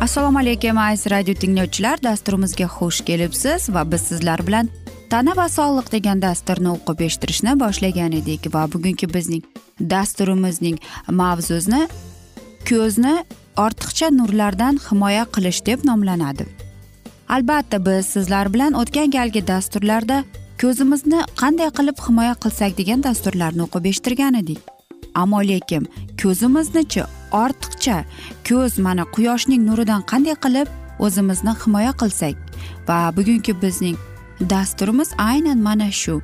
assalomu alaykum aziz radio tinglovchilar. Dasturimizga xush kelibsiz va biz sizlar bilan tana va sog'liq degan dasturni o'qib eshittirishni boshlagan edik va bugungi bizning dasturimizning mavzusini ko'zni ortiqcha nurlardan himoya qilish deb nomlanadi. Albatta biz sizlar bilan o'tgan galgi dasturlarda ko'zimizni qanday qilib himoya qilsak degan dasturlarni o'qib eshittirgan edik. Ammo lekin ko'zimiznichi ortiqcha. Ko'z mana quyoshning nuridan qanday qilib o'zimizni himoya qilsak va bugungi bizning dasturimiz aynan mana shu.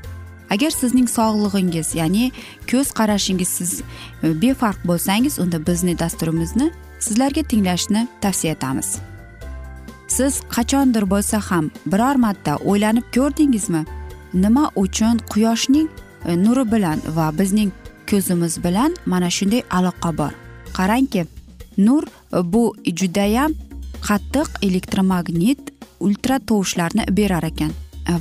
Agar sizning sog'lig'ingiz ya'ni ko'z qarashingiz siz e, befarq bo'lsangiz unda bizni dasturimizni sizlarga tinglashni tavsiya etamiz. Siz qachondir bo'lsa ham biror marta o'ylanib ko'rdingizmi nima uchun quyoshning e, nuri bilan va bizning ko'zimiz bilan mana shunday aloqa bor. Qarangki nur bu judayam qattiq elektromagnit ultra tovushlarni berar ekan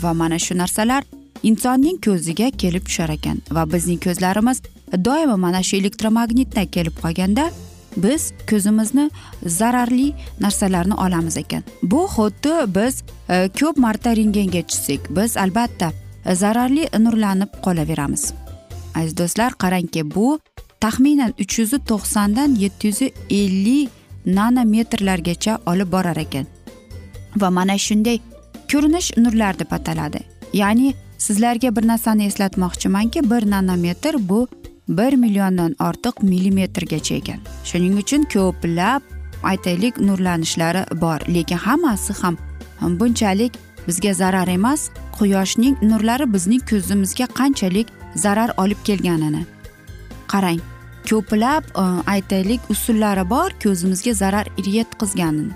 va mana shu narsalar insonning ko'ziga kelib tushar ekan va bizning ko'zlarimiz doimo mana shu elektromagnitdan kelib qolganda biz ko'zimizni zararli narsalarni olamiz ekan. Bu xuddi biz e, ko'p marta rentgenga tushsak biz albatta zararli nurlanib qolaveramiz. Aziz do'stlar qarangki bu taxminan uch yuz to'qsondan yetti yuz ellik nanometrlargacha olib borar ekan. Va mana shunday ko'rinish nurlar deb ataladi ya'ni sizlarga bir narsani eslatmoqchimanki bir nanometr bu bir milliondan ortiq millimetrgacha ekan. Shuning uchun ko'plab aytaylik nurlanishlari bor lekin hammasi ham bunchalik bizga zarar emas. Quyoshning nurlari bizning ko'zimizga qanchalik zarar olib kelganini. Qarang ko'plab e, aytaylik usullari bor ko'zimizga zarar yetkazganini.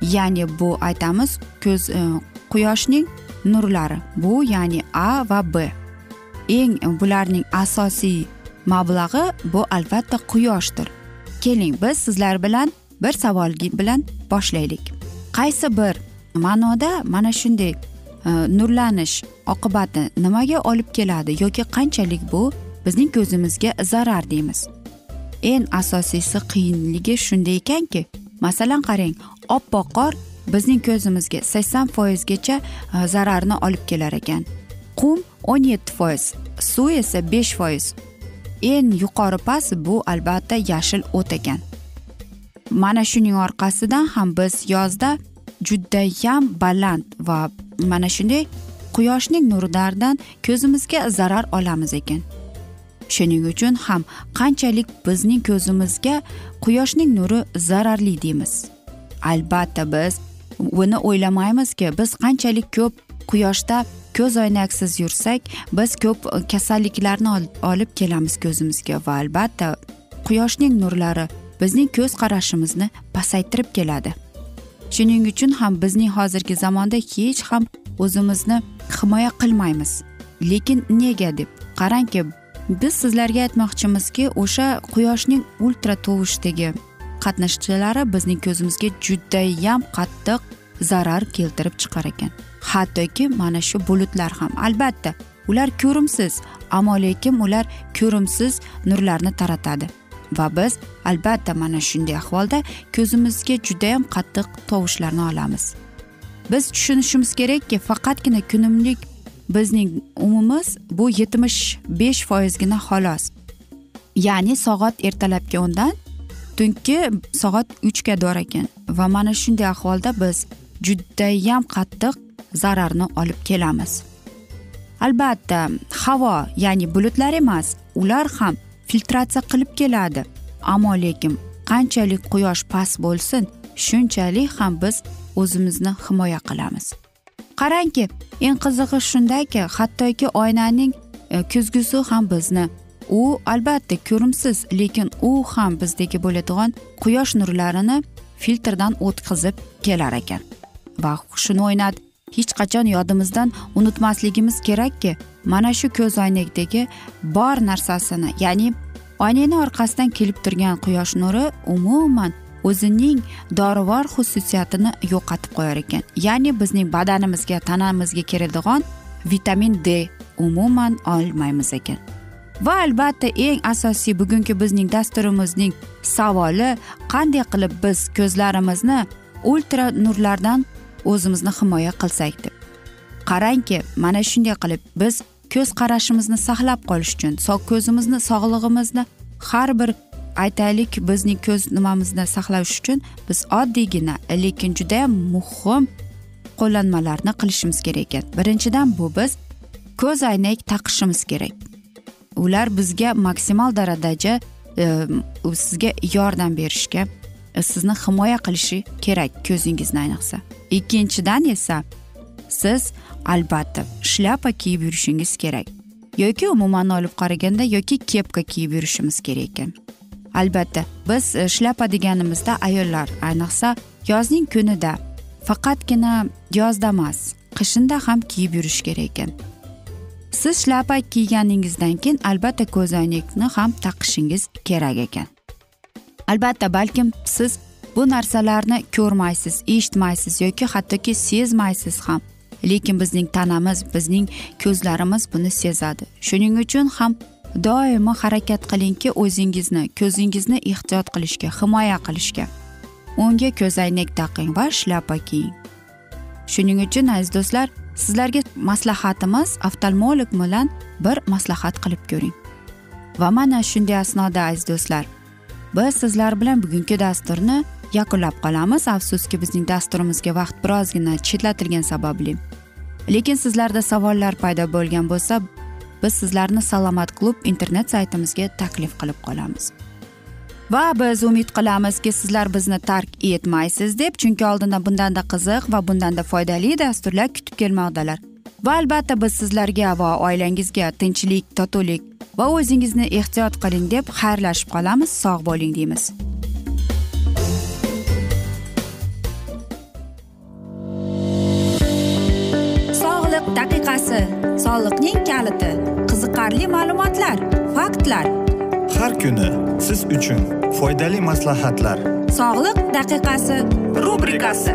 Ya'ni bu aytamiz ko'z e, quyoshning nurlari. Bu ya'ni a va b. Eng bularning asosiy mablag'i bu albatta quyoshdir. Keling biz sizlar bilan bir savol bilan boshlaylik. Qaysi bir ma'noda mana shunday Э, nurlanish oqibati nimaga olib keladi yoki qanchalik bu? Bizning ko'zimizga zarar deymiz. Eng asosiysi qiyinligi shunda ekanki masalan qarang oppoq qor bizning ko'zimizga sakson foizgacha e, zararni olib kelar ekan. Qum o'n yetti foiz suv esa besh foiz. Eng yuqori pas bu albatta yashil o't ekan. Mana shuning orqasidan ham biz yozda judayam baland va mana shunday quyoshning nurlaridan ko'zimizga zarar olamiz ekan. Shuning uchun ham qanchalik bizning ko'zimizga quyoshning nuri zararli deymiz. Albatta biz buni o'ylamaymizki biz qanchalik ko'p quyoshda ko'z oynaksiz yursak biz ko'p kasalliklarni olib kelamiz ko'zimizga va albatta quyoshning nurlari bizning ko'z qarashimizni pasaytirib keladi. Shuning uchun ham bizning hozirgi zamonda hech ham o'zimizni himoya qilmaymiz. Lekin nega deb qarangki biz sizlarga aytmoqchimizki o'sha quyoshning ultra tovushdagi qatnashchilari bizning ko'zimizga judayam qattiq zarar keltirib chiqar ekan. Hattoki mana shu bulutlar ham albatta ular ko'rimsiz ammo lekin ular ko'rimsiz nurlarni taratadi. Va biz albatta mana shunday ahvolda ko'zimizga judayam qattiq tovushlarni olamiz. Biz tushunishimiz kerakki faqatgina kunimlik bizning umumimiz bu yetmish besh foizgina xolos. Ya'ni soat ertalabki o'ndan tungi soat uchga bor ekan. Va mana shunday ahvolda biz judayam qattiq zararni olib kelamiz. Albatta havo ya'ni bulutlar emas ular ham filtratsiya qilib keladi. Ammo lekin qanchalik quyosh past bo'lsin shunchalik ham biz o'zimizni himoya qilamiz. Qarangki eng qizig'i shundaki hattoki oynaning e, ham bizni u albatta ko'rimsiz lekin u ham bizdagi bo'ladigan quyosh nurlarini filtrdan o'tkazib kelar ekan. Va shuni o'ynat hech qachon yodimizdan unutmasligimiz kerakki mana shu ko'z oynakdagi bor narsasini ya'ni oynaning orqasidan kelib turgan quyosh nuri umuman o'zining dorivor xususiyatini yo'qotib qo'yar ekan. Ya'ni bizning badanimizga tanamizga keladigan vitamin d umuman olmaymiz ekan. Va albatta eng asosiy bugungi bizning dasturimizning savoli qanday qilib biz ko'zlarimizni ultra nurlardan o'zimizni himoya qilsak deb. Qarangki mana shunday qilib biz ko'z qarashimizni saqlab qolish uchun ko'zimizni sog'lig'imizni har bir aytaylik bizning ko'z nimamizni saqlash uchun biz oddiygina lekin judayam muhim qo'llanmalarni qilishimiz kerak ekan. Birinchidan bu biz ko'z aynak taqishimiz kerak. Ular bizga maksimal darajada e, sizga yordam berishga E, sizni himoya qilishi kerak ko'zingizni ayniqsa. Ikkinchidan esa siz albatta shlyapa kiyib yurishingiz kerak. Yoki umuman olib qaraganda yoki kepka kiyib yurishimiz kerak ekan. Albatta biz e, shlyapa deganimizda ayollar ayniqsa yozning kunida faqatgina yozda emas qishinda ham kiyib yurish kerak ekan. Siz shlyapa kiyganingizdan keyin albatta ko'zoynakni ham taqishingiz kerak ekan. Albatta balkim siz bu narsalarni ko'rmaysiz eshitmaysiz yoki hattoki sezmaysiz ham. Lekin bizning tanamiz bizning ko'zlarimiz buni sezadi. Shuning uchun ham doimo harakat qilingki o'zingizni ko'zingizni ehtiyot qilishga himoya qilishga. Unga ko'zoynak taqing va shlyapa kiying. Shuning uchun aziz do'stlar sizlarga maslahatimiz oftalmolog bilan bir maslahat qilib ko'ring. Va mana shunday asnoda aziz do'stlar biz sizlar bilan bugungi dasturni yakunlab qolamiz. Afsuski bizning dasturimizga vaqt birozgina chetlatilgani sababli. Lekin sizlarda savollar paydo bo'lgan bo'lsa biz sizlarni salomat klub internet saytimizga taklif qilib qolamiz. Va biz umid qilamizki sizlar bizni tark etmaysiz deb chunki oldinda bundanda qiziq va bundanda foydali dasturlar kutib kelmoqdalar. Va albatta biz sizlarga va oilangizga tinchlik totuvlik va o'zingizni ehtiyot qiling deb xayrlashib qolamiz. Sog' bo'ling deymiz. Sog'liq daqiqasi soliqning kaliti qiziqarli ma'lumotlar faktlar. Har kuni siz uchun foydali maslahatlar. Sog'liq daqiqasi rubrikasi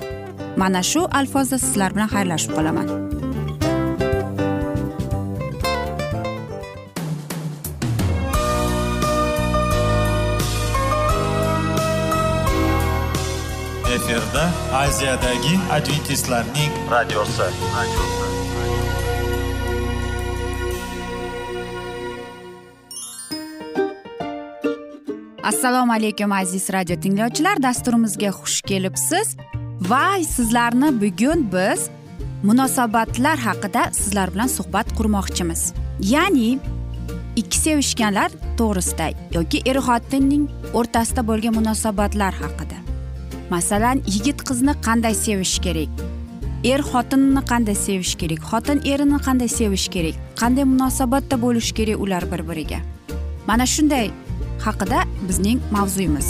Mana shu alfozda sizlar bilan xayrlashib qolaman. Efirda aziyadagi adventistlarning radiosi. Assalomu alaykum aziz radio tinglovchilar. Dasturimizga xush kelibsiz va sizlarni bugun biz munosabatlar haqida sizlar bilan suhbat qurmoqchimiz. Ya'ni ikki sevishganlar to'g'risida yoki er xotinning o'rtasida bo'lgan munosabatlar haqida. Masalan yigit qizni qanday sevish kerak? Er xotinni qanday sevish kerak? Xotin erini qanday sevish kerak? Qanday munosabatda bo'lishi kerak ular bir biriga mana shunday haqida bizning mavzuyimiz.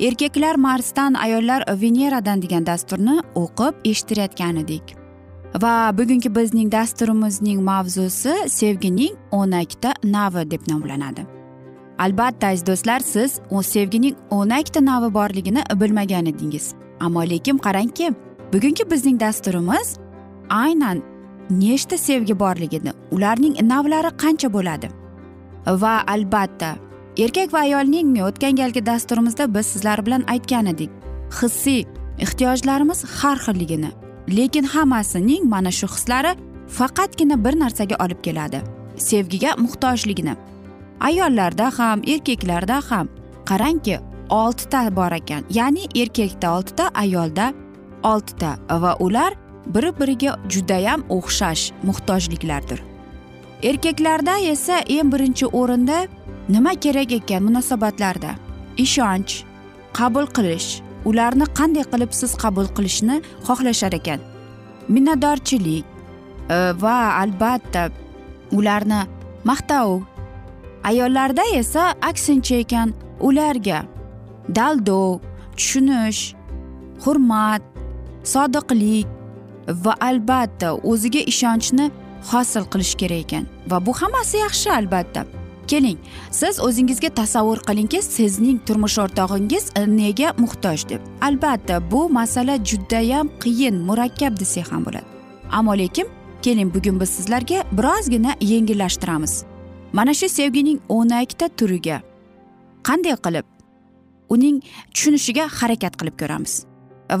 erkaklar marsdan ayollar veneradan degan dasturni o'qib eshittirayotgan edik va bugungi bizning dasturimizning mavzusi sevgining o'nakta navi deb nomlanadi. Albatta aziz do'stlar siz u sevgining ikkita navi borligini bilmagan edingiz ammo lekin qarangki bugungi bizning dasturimiz aynan nechta sevgi borligini ularning navlari qancha bo'ladi? Va albatta erkak va ayolning o'tgan galgi dasturimizda biz sizlar bilan aytgan edik. Hissiy ehtiyojlarimiz har xilligini lekin hammasining mana shu hislari faqatgina bir narsaga olib keladi. Sevgiga muhtojligini. Ayollarda ham erkaklarda ham qarangki oltita bor ekan. Ya'ni erkakda oltita ayolda oltita va ular bir biriga judayam o'xshash muhtojliklardir. Erkaklarda esa eng birinchi o'rinda nima kerak ekan munosabatlarda? Ishonch qabul qilish ularni qanday qilib siz qabul qilishni xohlashar ekan? Minnatdorchilik e, va albatta ularni maqtov. Ayollarda esa aksincha ekan ularga daldov tushunish hurmat sodiqlik va albatta o'ziga ishonchni hosil qilish kerak ekan. Va bu hammasi yaxshi albatta. Keling. Siz o'zingizga tasavvur qilingki sizning turmush o'rtog'ingiz nega muhtoj deb. Albatta bu masala judayam qiyin murakkab desak ham bo'ladi. Ammo lekin keling bugun biz sizlarga birozgina yengillashtiramiz. Mana shu sevgining o'nakta turiga qanday qilib uning tushunishiga harakat qilib ko'ramiz.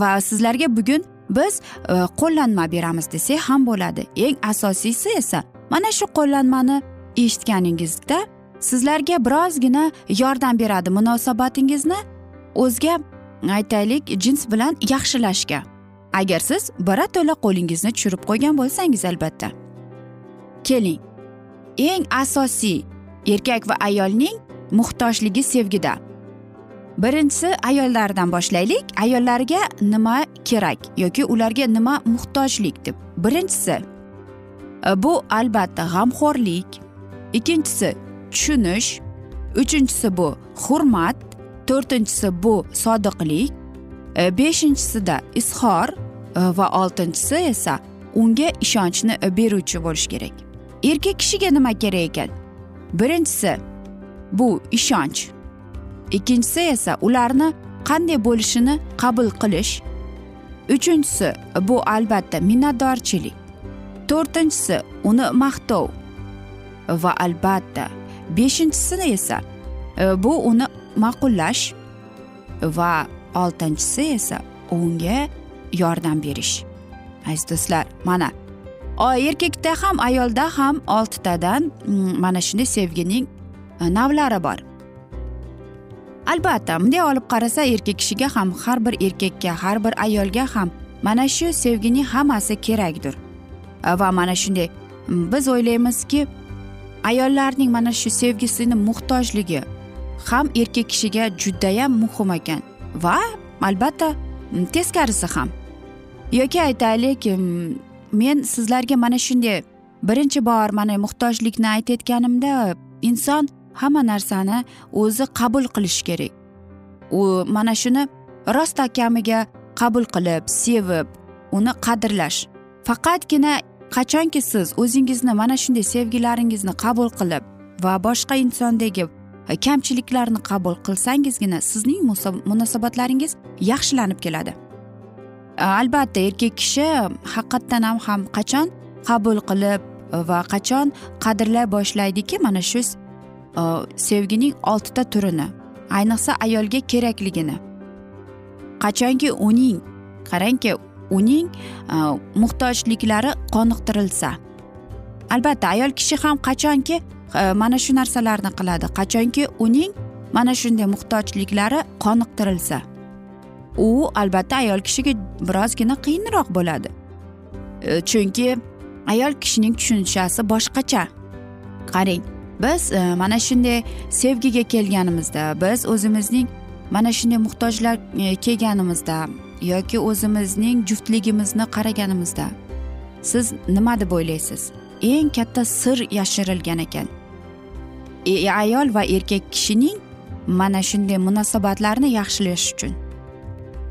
Va sizlarga bugun biz e, qo'llanma beramiz desak ham bo'ladi. Eng asosiysi esa mana shu qo'llanmani eshitganingizda sizlarga birozgina yordam beradi munosabatingizni. O'zga aytaylik jins bilan yaxshilashga. Agar siz birato'la qo'lingizni tushirib qo'ygan bo'lsangiz albatta. Keling. Eng asosiy erkak va ayolning muhtojligi sevgida. Birinchisi ayollardan boshlaylik. Ayollarga nima kerak yoki ularga nima muhtojlik deb. Birinchisi bu albatta g'amxo'rlik. Ikkinchisi tushunish. Uchinchisi bu hurmat to'rtinchisi bu sodiqlik e, beshinchisida izhor e, va oltinchisi esa unga ishonchni beruvchi bo'lish kerak. Erkak kishiga nima kerak ekan? Birinchisi bu ishonch. Ikkinchisi esa ularni qanday bo'lishini qabul qilish. Uchinchisi bu albatta minnatdorchilik. To'rtinchisi uni maqtov va albatta beshinchisini esa e, bu uni ma'qullash va oltinchisi esa unga yordam berish. Aziz do'stlar mana erkakda ham ayolda ham oltitadan mm, mana shunday sevgining e, navlari bor. Albatta bunday olib qarasa erkak kishiga ham har bir erkakka har bir ayolga ham mana shu sevgining hammasi kerakdir. E, va mana shunday biz o'ylaymizki ayollarning mana shu sevgisini muhtojligi ham erkak kishiga judayam muhim ekan va albatta teskarisi ham. Yoki aytaylik men sizlarga mana shunday birinchi bor mana muhtojlikni aytayotganimda inson hamma narsani o'zi qabul qilishi kerak. U mana shuni rostakamiga qabul qilib sevib uni qadrlash. Faqatgina qachonki siz o'zingizni mana shunday sevgilaringizni qabul qilib va boshqa insondagi kamchiliklarni qabul qilsangizgina sizning munosabatlaringiz yaxshilanib keladi. Albatta erkak kishi haqiqatdan ham ham qachon qabul qilib va qachon qadrlay boshlaydiki mana shu sevgining oltita turini ayniqsa ayolga kerakligini. Qachonki uning qarangki uning e, muhtojliklari qoniqtirilsa. Albatta ayol kishi ham qachonki e, mana shu narsalarni qiladi qachonki uning mana shunday muhtojliklari qoniqtirilsa. U albatta ayol kishiga birozgina qiyinroq bo'ladi. E, chunki ayol kishining tushunchasi boshqacha. Qarang biz mana shunday sevgiga kelganimizda biz o'zimizning mana shunday muhtojlar kelganimizda yoki o'zimizning juftligimizni qaraganimizda siz nima deb o'ylaysiz? Eng katta sir yashirilgan ekan. E, ayol va erkak kishining mana shunday munosabatlarni yaxshilash uchun.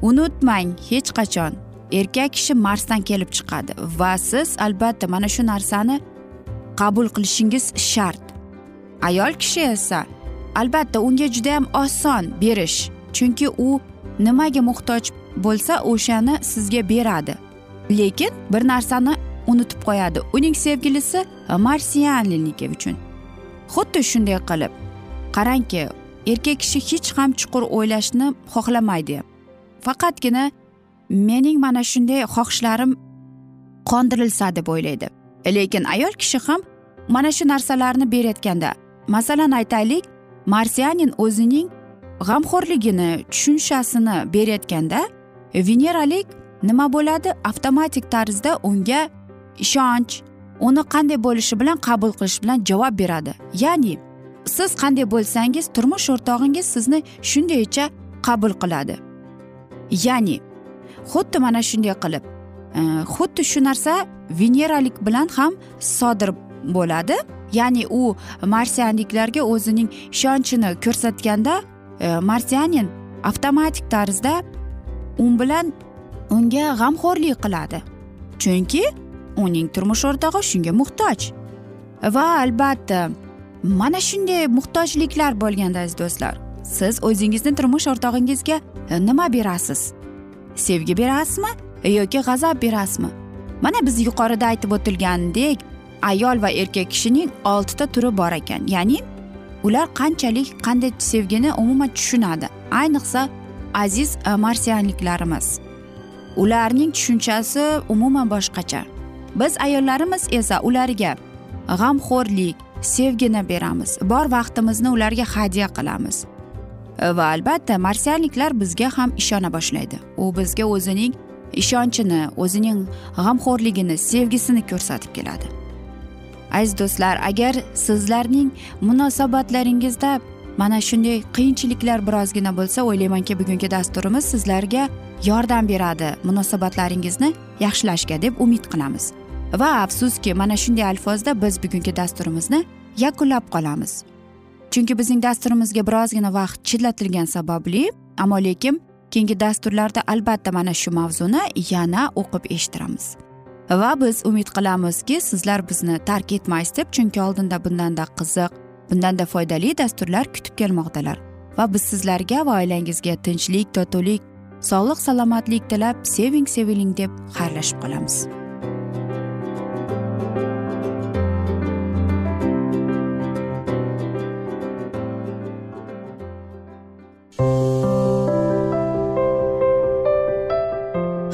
Unutmang hech qachon. Erkak kishi marsdan kelib chiqadi va siz albatta mana shu narsani qabul qilishingiz shart. Ayol kishi esa albatta unga judayam oson berish. Chunki u nimaga muhtoj bo'lsa o'shani sizga beradi. Lekin bir narsani unutib qo'yadi. Uning sevgilisi marsianligi uchun. Xuddi shunday qilib qarangki erkak kishi hech ham chuqur o'ylashni xohlamaydi. Faqatgina mening mana shunday xohishlarim qondirilsa deb o'ylaydi. Lekin ayol kishi ham mana shu narsalarni berayotganda masalan aytaylik marsianin o'zining g'amxo'rligini tushunchasini berayotganda veneralik nima bo'ladi? Avtomatik tarzda unga ishonch uni qanday bo'lishi bilan qabul qilish bilan javob beradi. Ya'ni siz qanday bo'lsangiz turmush o'rtog'ingiz sizni shundaycha qabul qiladi. Ya'ni xuddi mana shunday qilib e, xuddi shu narsa veneralik bilan ham sodir bo'ladi. Ya'ni u marsianliklarga o'zining ishonchini ko'rsatganda e, marsianin avtomatik tarzda u bilan unga g'amxo'rlik qiladi. Chunki uning turmush o'rtog'i shunga muhtoj. Va albatta mana shunday muhtojliklar bo'lganda aziz do'stlar siz o'zingizni turmush o'rtog'ingizga nima berasiz? Sevgi berasizmi yoki g'azab berasizmi? Mana biz yuqorida aytib o'tilgandek ayol va erkak kishining oltita turi bor ekan. Ya'ni ular qanchalik qanday sevgini umuman tushunadi. Ayniqsa aziz e, marsianliklarimiz. Ularning tushunchasi umuman boshqacha. Biz ayollarimiz esa ularga g'amxo'rlik sevgini beramiz. Bor vaqtimizni ularga hadya qilamiz. E, va albatta marsianliklar bizga ham ishona boshlaydi. U bizga o'zining ishonchini o'zining g'amxo'rligini sevgisini ko'rsatib keladi. Aziz do'stlar agar sizlarning munosabatlaringizda mana shunday qiyinchiliklar birozgina bo'lsa o'ylaymanki bugungi dasturimiz sizlarga yordam beradi. Munosabatlaringizni yaxshilashga deb umid qilamiz. Va afsuski mana shunday alfozda biz bugungi dasturimizni yakunlab qolamiz. Chunki bizning dasturimizga birozgina vaqt chetlatilgani sababli ammo lekin keyingi dasturlarda albatta mana shu mavzuni yana o'qib eshittiramiz. Va biz umid qilamizki sizlar bizni tark etmaysiz deb chunki oldinda bundanda qiziq bundanda foydali dasturlar kutib kelmoqdalar. Va biz sizlarga va oilangizga tinchlik totuvlik sog'lik salomatlik tilab seving seviling deb xayrlashib qolamiz.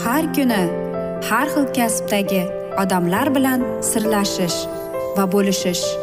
Har kuni har xil kasbdagi odamlar bilan sirlashish va bo'lishish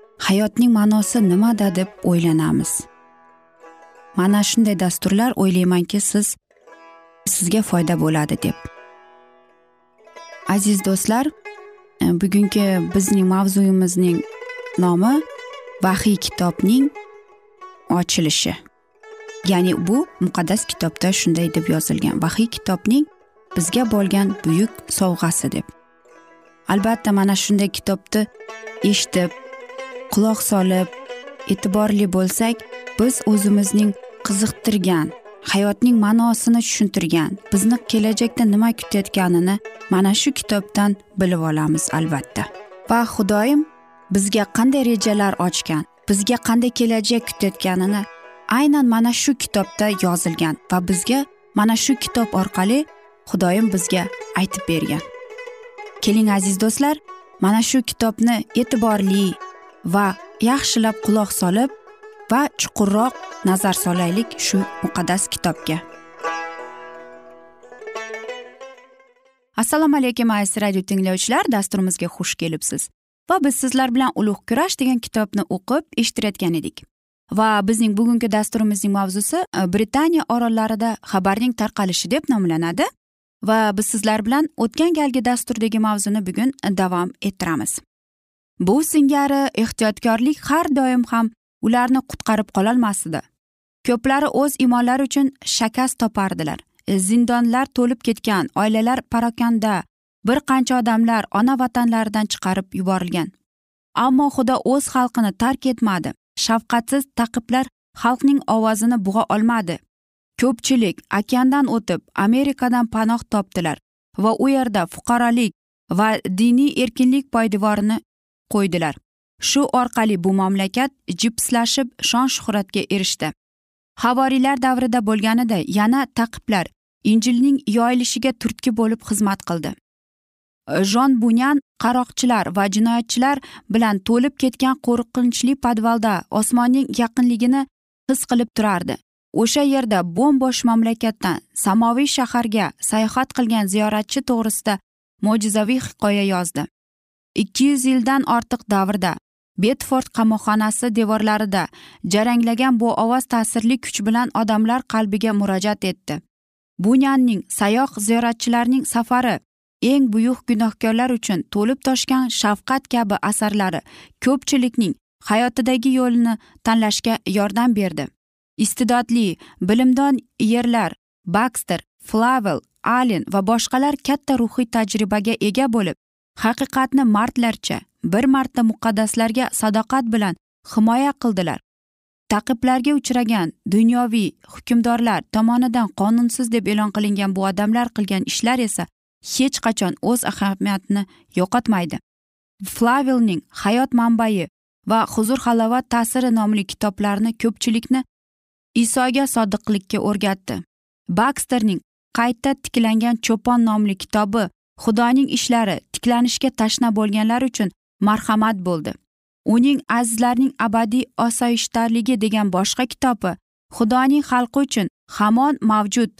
hayotning ma'nosi nimada deb o'ylanamiz. Mana shunday dasturlar o'ylaymanki siz sizga foyda bo'ladi deb. Aziz do'stlar e, bugungi bizning mavzuyimizning nomi vahiy kitobning ochilishi. Ya'ni bu muqaddas kitobda shunday deb yozilgan. Vahiy kitobning bizga bo'lgan buyuk sovg'asi deb. Albatta mana shunday kitobni eshitib quloq solib e'tiborli bo'lsak biz o'zimizning qiziqtirgan hayotning ma'nosini tushuntirgan bizni kelajakda nima kutayotganini mana shu kitobdan bilib olamiz albatta. Va xudoyim bizga qanday rejalar ochgan bizga qanday kelajak kutayotganini aynan mana shu kitobda yozilgan va bizga mana shu kitob orqali xudoyim bizga aytib bergan. Keling aziz do'stlar mana shu kitobni e'tiborli va yaxshilab quloq solib va chuqurroq nazar solaylik shu muqaddas kitobga. Assalomu alaykum aziz radio tinglovchilar. Dasturimizga xush kelibsiz. Va biz sizlar bilan ulug' kurash degan kitobni o'qib eshittirayotgan edik. Va bizning bugungi dasturimizning mavzusi e, britaniya orollarida xabarning tarqalishi deb nomlanadi. Va biz sizlar bilan o'tgan galgi dasturdagi mavzuni bugun e, davom ettiramiz. Bu singari ehtiyotkorlik har doim ham ularni qutqarib qololmasdi. Ko'plari o'z imonlari uchun shakast topardilar. E, zindonlar to'lib ketgan oilalar parokanda bir qancha odamlar ona vatanlaridan chiqarib yuborilgan. Ammo xudo o'z xalqini tark etmadi. Shafqatsiz taqiblar xalqning ovozini bug'a olmadi. Ko'pchilik okeandan o'tib amerikadan panoh topdilar va u yerda fuqarolik va diniy erkinlik poydevorini qo'ydilar. Shu orqali bu mamlakat jipslashib shon shuhratga erishdi. Havoriylar davrida bo'lganida yana taqiblar injilning yoyilishiga turtki bo'lib xizmat qildi. Jon bunyan qaroqchilar va jinoyatchilar bilan to'lib ketgan qo'rqinchli podvalda osmonning yaqinligini his qilib turardi. O'sha yerda bo'mbo'sh mamlakatdan samoviy shaharga sayohat qilgan ziyoratchi to'g'risida mo'jizaviy hikoya yozdi. Ikki yuz yildan ortiq davrda betford qamoqxonasi devorlarida jaranglagan bu ovoz ta'sirli kuch bilan odamlar qalbiga murojaat etdi. Bunyanning sayoq ziyoratchilarning safari eng buyuk gunohkorlar uchun to'lib toshgan shafqat kabi asarlari ko'pchilikning hayotidagi yo'lni tanlashga yordam berdi. Iste'dodli bilimdon yerlar bakster flavel allen va boshqalar katta ruhiy tajribaga ega bo'lib haqiqatni mardlarcha bir marta muqaddaslarga sadoqat bilan himoya qildilar. Taqiblarga uchragan dunyoviy hukmdorlar tomonidan qonunsiz deb e'lon qilingan bu odamlar qilgan ishlar esa hech qachon o'z ahamiyatini yo'qotmaydi. Flavelning hayot manbai va huzur halovat ta'siri nomli kitoblarni ko'pchilikni isoga sodiqlikka o'rgatdi. Baksterning qayta tiklangan cho'pon nomli kitobi xudoning ishlari tiklanishga tashna bo'lganlar uchun marhamat bo'ldi. Uning azizlarning abadiy osoyishtaligi degan boshqa kitobi xudoning xalqi uchun hamon mavjud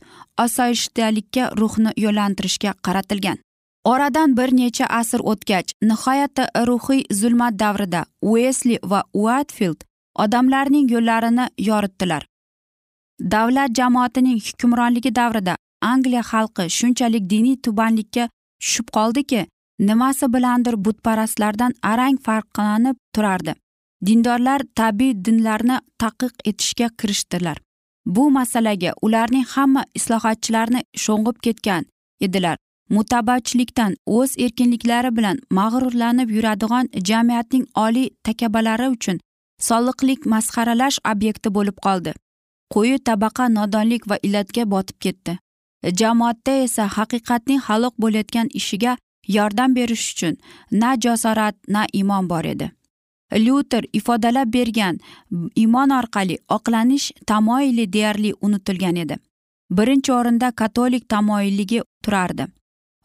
osoyishtalikka ruhni yo'llantirishga qaratilgan. Oradan bir necha asr o'tgach nihoyatda ruhiy zulmat davrida uesli va uatfild odamlarning yo'llarini yoritdilar. Davlat jamoatining hukmronligi davrida angliya xalqi shunchalik diniy tubanlikka tushib qoldiki nimasi bilandir butparastlardan arang farqlanib turardi. Dindorlar tabiiy dinlarni taqiq etishga kirishdilar. Bu masalaga ularning hamma islohotchilarni sho'ng'ib ketgan edilar. Mutabachilikdan o'z erkinliklari bilan mag'rurlanib yuradigan jamiyatning oliy takabalari uchun soliqlik masxaralash obyekti bo'lib qoldi. Quyi tabaqa nodonlik va illatga botib ketdi. Jamoatda esa haqiqatning halok bo'layotgan ishiga yordam berish uchun na jasorat na imon bor edi. Lyuter ifodalab bergan imon orqali oqlanish tamoyili deyarli unutilgan edi. Birinchi o'rinda katolik tamoyilligi turardi.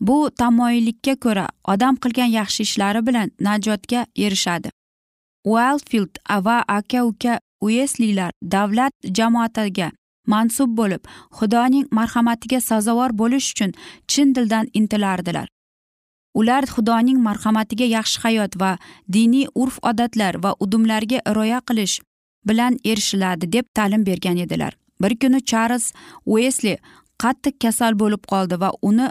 Bu tamoyillikka ko'ra odam qilgan yaxshi ishlari bilan najotga erishadi. Ualfild va aka uka ueslilar davlat jamoatiga mansub bo'lib xudoning marhamatiga sazovor bo'lish uchun chin dildan intilardilar. Ular xudoning marhamatiga yaxshi hayot va diniy urf odatlar va udumlarga rioya qilish bilan erishiladi deb ta'lim bergan edilar. Bir kuni charlz uesli qattiq kasal bo'lib qoldi va uni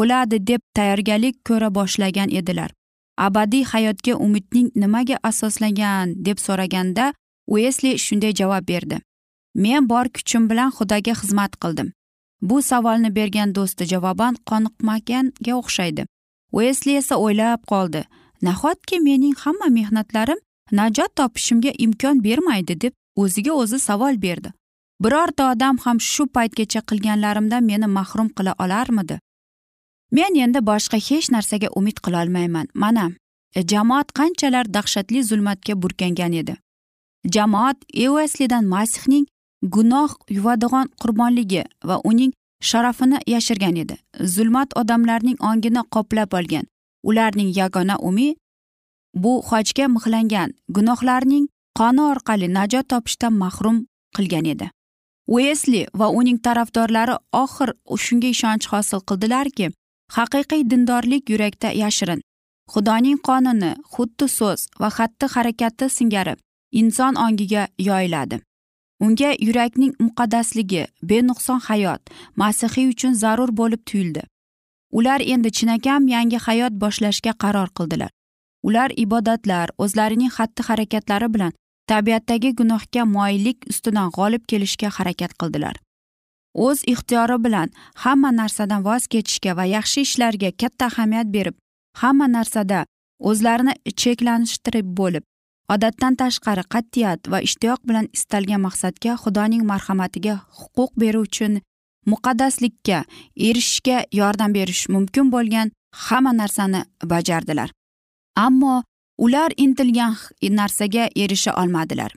o'ladi deb tayyorgarlik ko'ra boshlagan edilar. Abadiy hayotga umidning nimaga asoslangan deb so'raganda uesli shunday javob berdi. Men bor kuchim bilan xudoga xizmat qildim. Bu savolni bergan do'sti javoban qoniqmaganga o'xshaydi. Uesli esa o'ylab qoldi. Nahotki mening hamma mehnatlarim najot topishimga imkon bermaydi deb o'ziga o'zi savol berdi. Birorta odam ham shu paytgacha qilganlarimdan meni mahrum qila olarmidi? Men endi boshqa hech narsaga umid qilolmayman mana e, jamoat qanchalar dahshatli zulmatga burkangan edi. Jamoat euslidan masihning gunoh yuvadigan qurbonligi va uning sharafini yashirgan edi. Zulmat odamlarning ongini qoplab olgan ularning yagona umid bu xochga mixlangan gunohlarning qoni orqali najot topishdan mahrum qilgan edi. Uesli va uning tarafdorlari oxir shunga ishonch hosil qildilarki haqiqiy dindorlik yurakda yashirin. Xudoning qonuni xuddi so'z va xatti harakati singari inson ongiga yoyiladi. Unga yurakning muqaddasligi benuqson hayot masihiy uchun zarur bo'lib tuyuldi. Ular endi chinakam yangi hayot boshlashga qaror qildilar. Ular ibodatlar o'zlarining xatti harakatlari bilan tabiatdagi gunohga moyillik ustidan g'olib kelishga harakat qildilar. O'z ixtiyori bilan hamma narsadan voz kechishga va yaxshi ishlarga katta ahamiyat berib hamma narsada o'zlarini cheklanishtirib bo'lib odatdan tashqari qat'iyat va ishtiyoq bilan istalgan maqsadga xudoning marhamatiga huquq beruvchi muqaddaslikka erishishga yordam berish mumkin bo'lgan hamma narsani bajardilar. Ammo ular intilgan narsaga erisha olmadilar.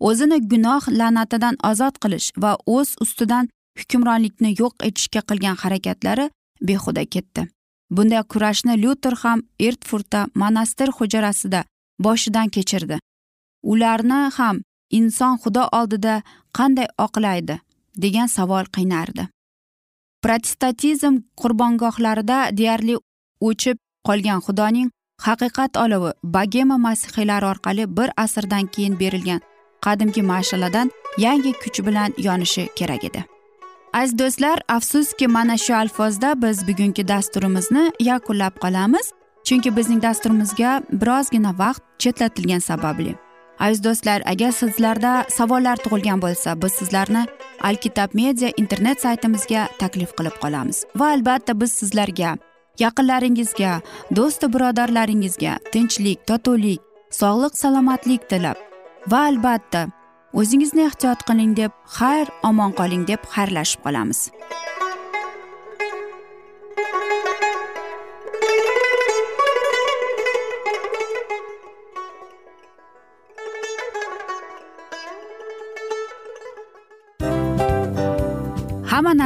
O'zini gunoh la'natidan ozod qilish va o'z ustidan hukmronlikni yo'q etishga qilgan harakatlari behuda ketdi. Bunday kurashni lyuter ham ertfurtda monastir hujrasida boshidan kechirdi. Ularni ham inson xudo oldida qanday oqlaydi degan savol qiynardi. Protestantizm qurbongohlarida deyarli o'chib qolgan xudoning haqiqat olovi bagema masihiylari orqali bir asrdan keyin berilgan qadimgi mashaladan yangi kuch bilan yonishi kerak edi. Aziz do'stlar afsuski mana shu alfozda biz bugungi dasturimizni yakunlab qolamiz. Chunki bizning dasturimizga birozgina vaqt chetlatilgani sababli. Aziz do'stlar agar sizlarda savollar tug'ilgan bo'lsa biz sizlarni alkitab media internet saytimizga taklif qilib qolamiz. Va albatta biz sizlarga yaqinlaringizga do'stu birodarlaringizga tinchlik totuvlik sog'lik salomatlik tilab va albatta o'zingizni ehtiyot qiling deb xayr omon qoling deb xayrlashib qolamiz.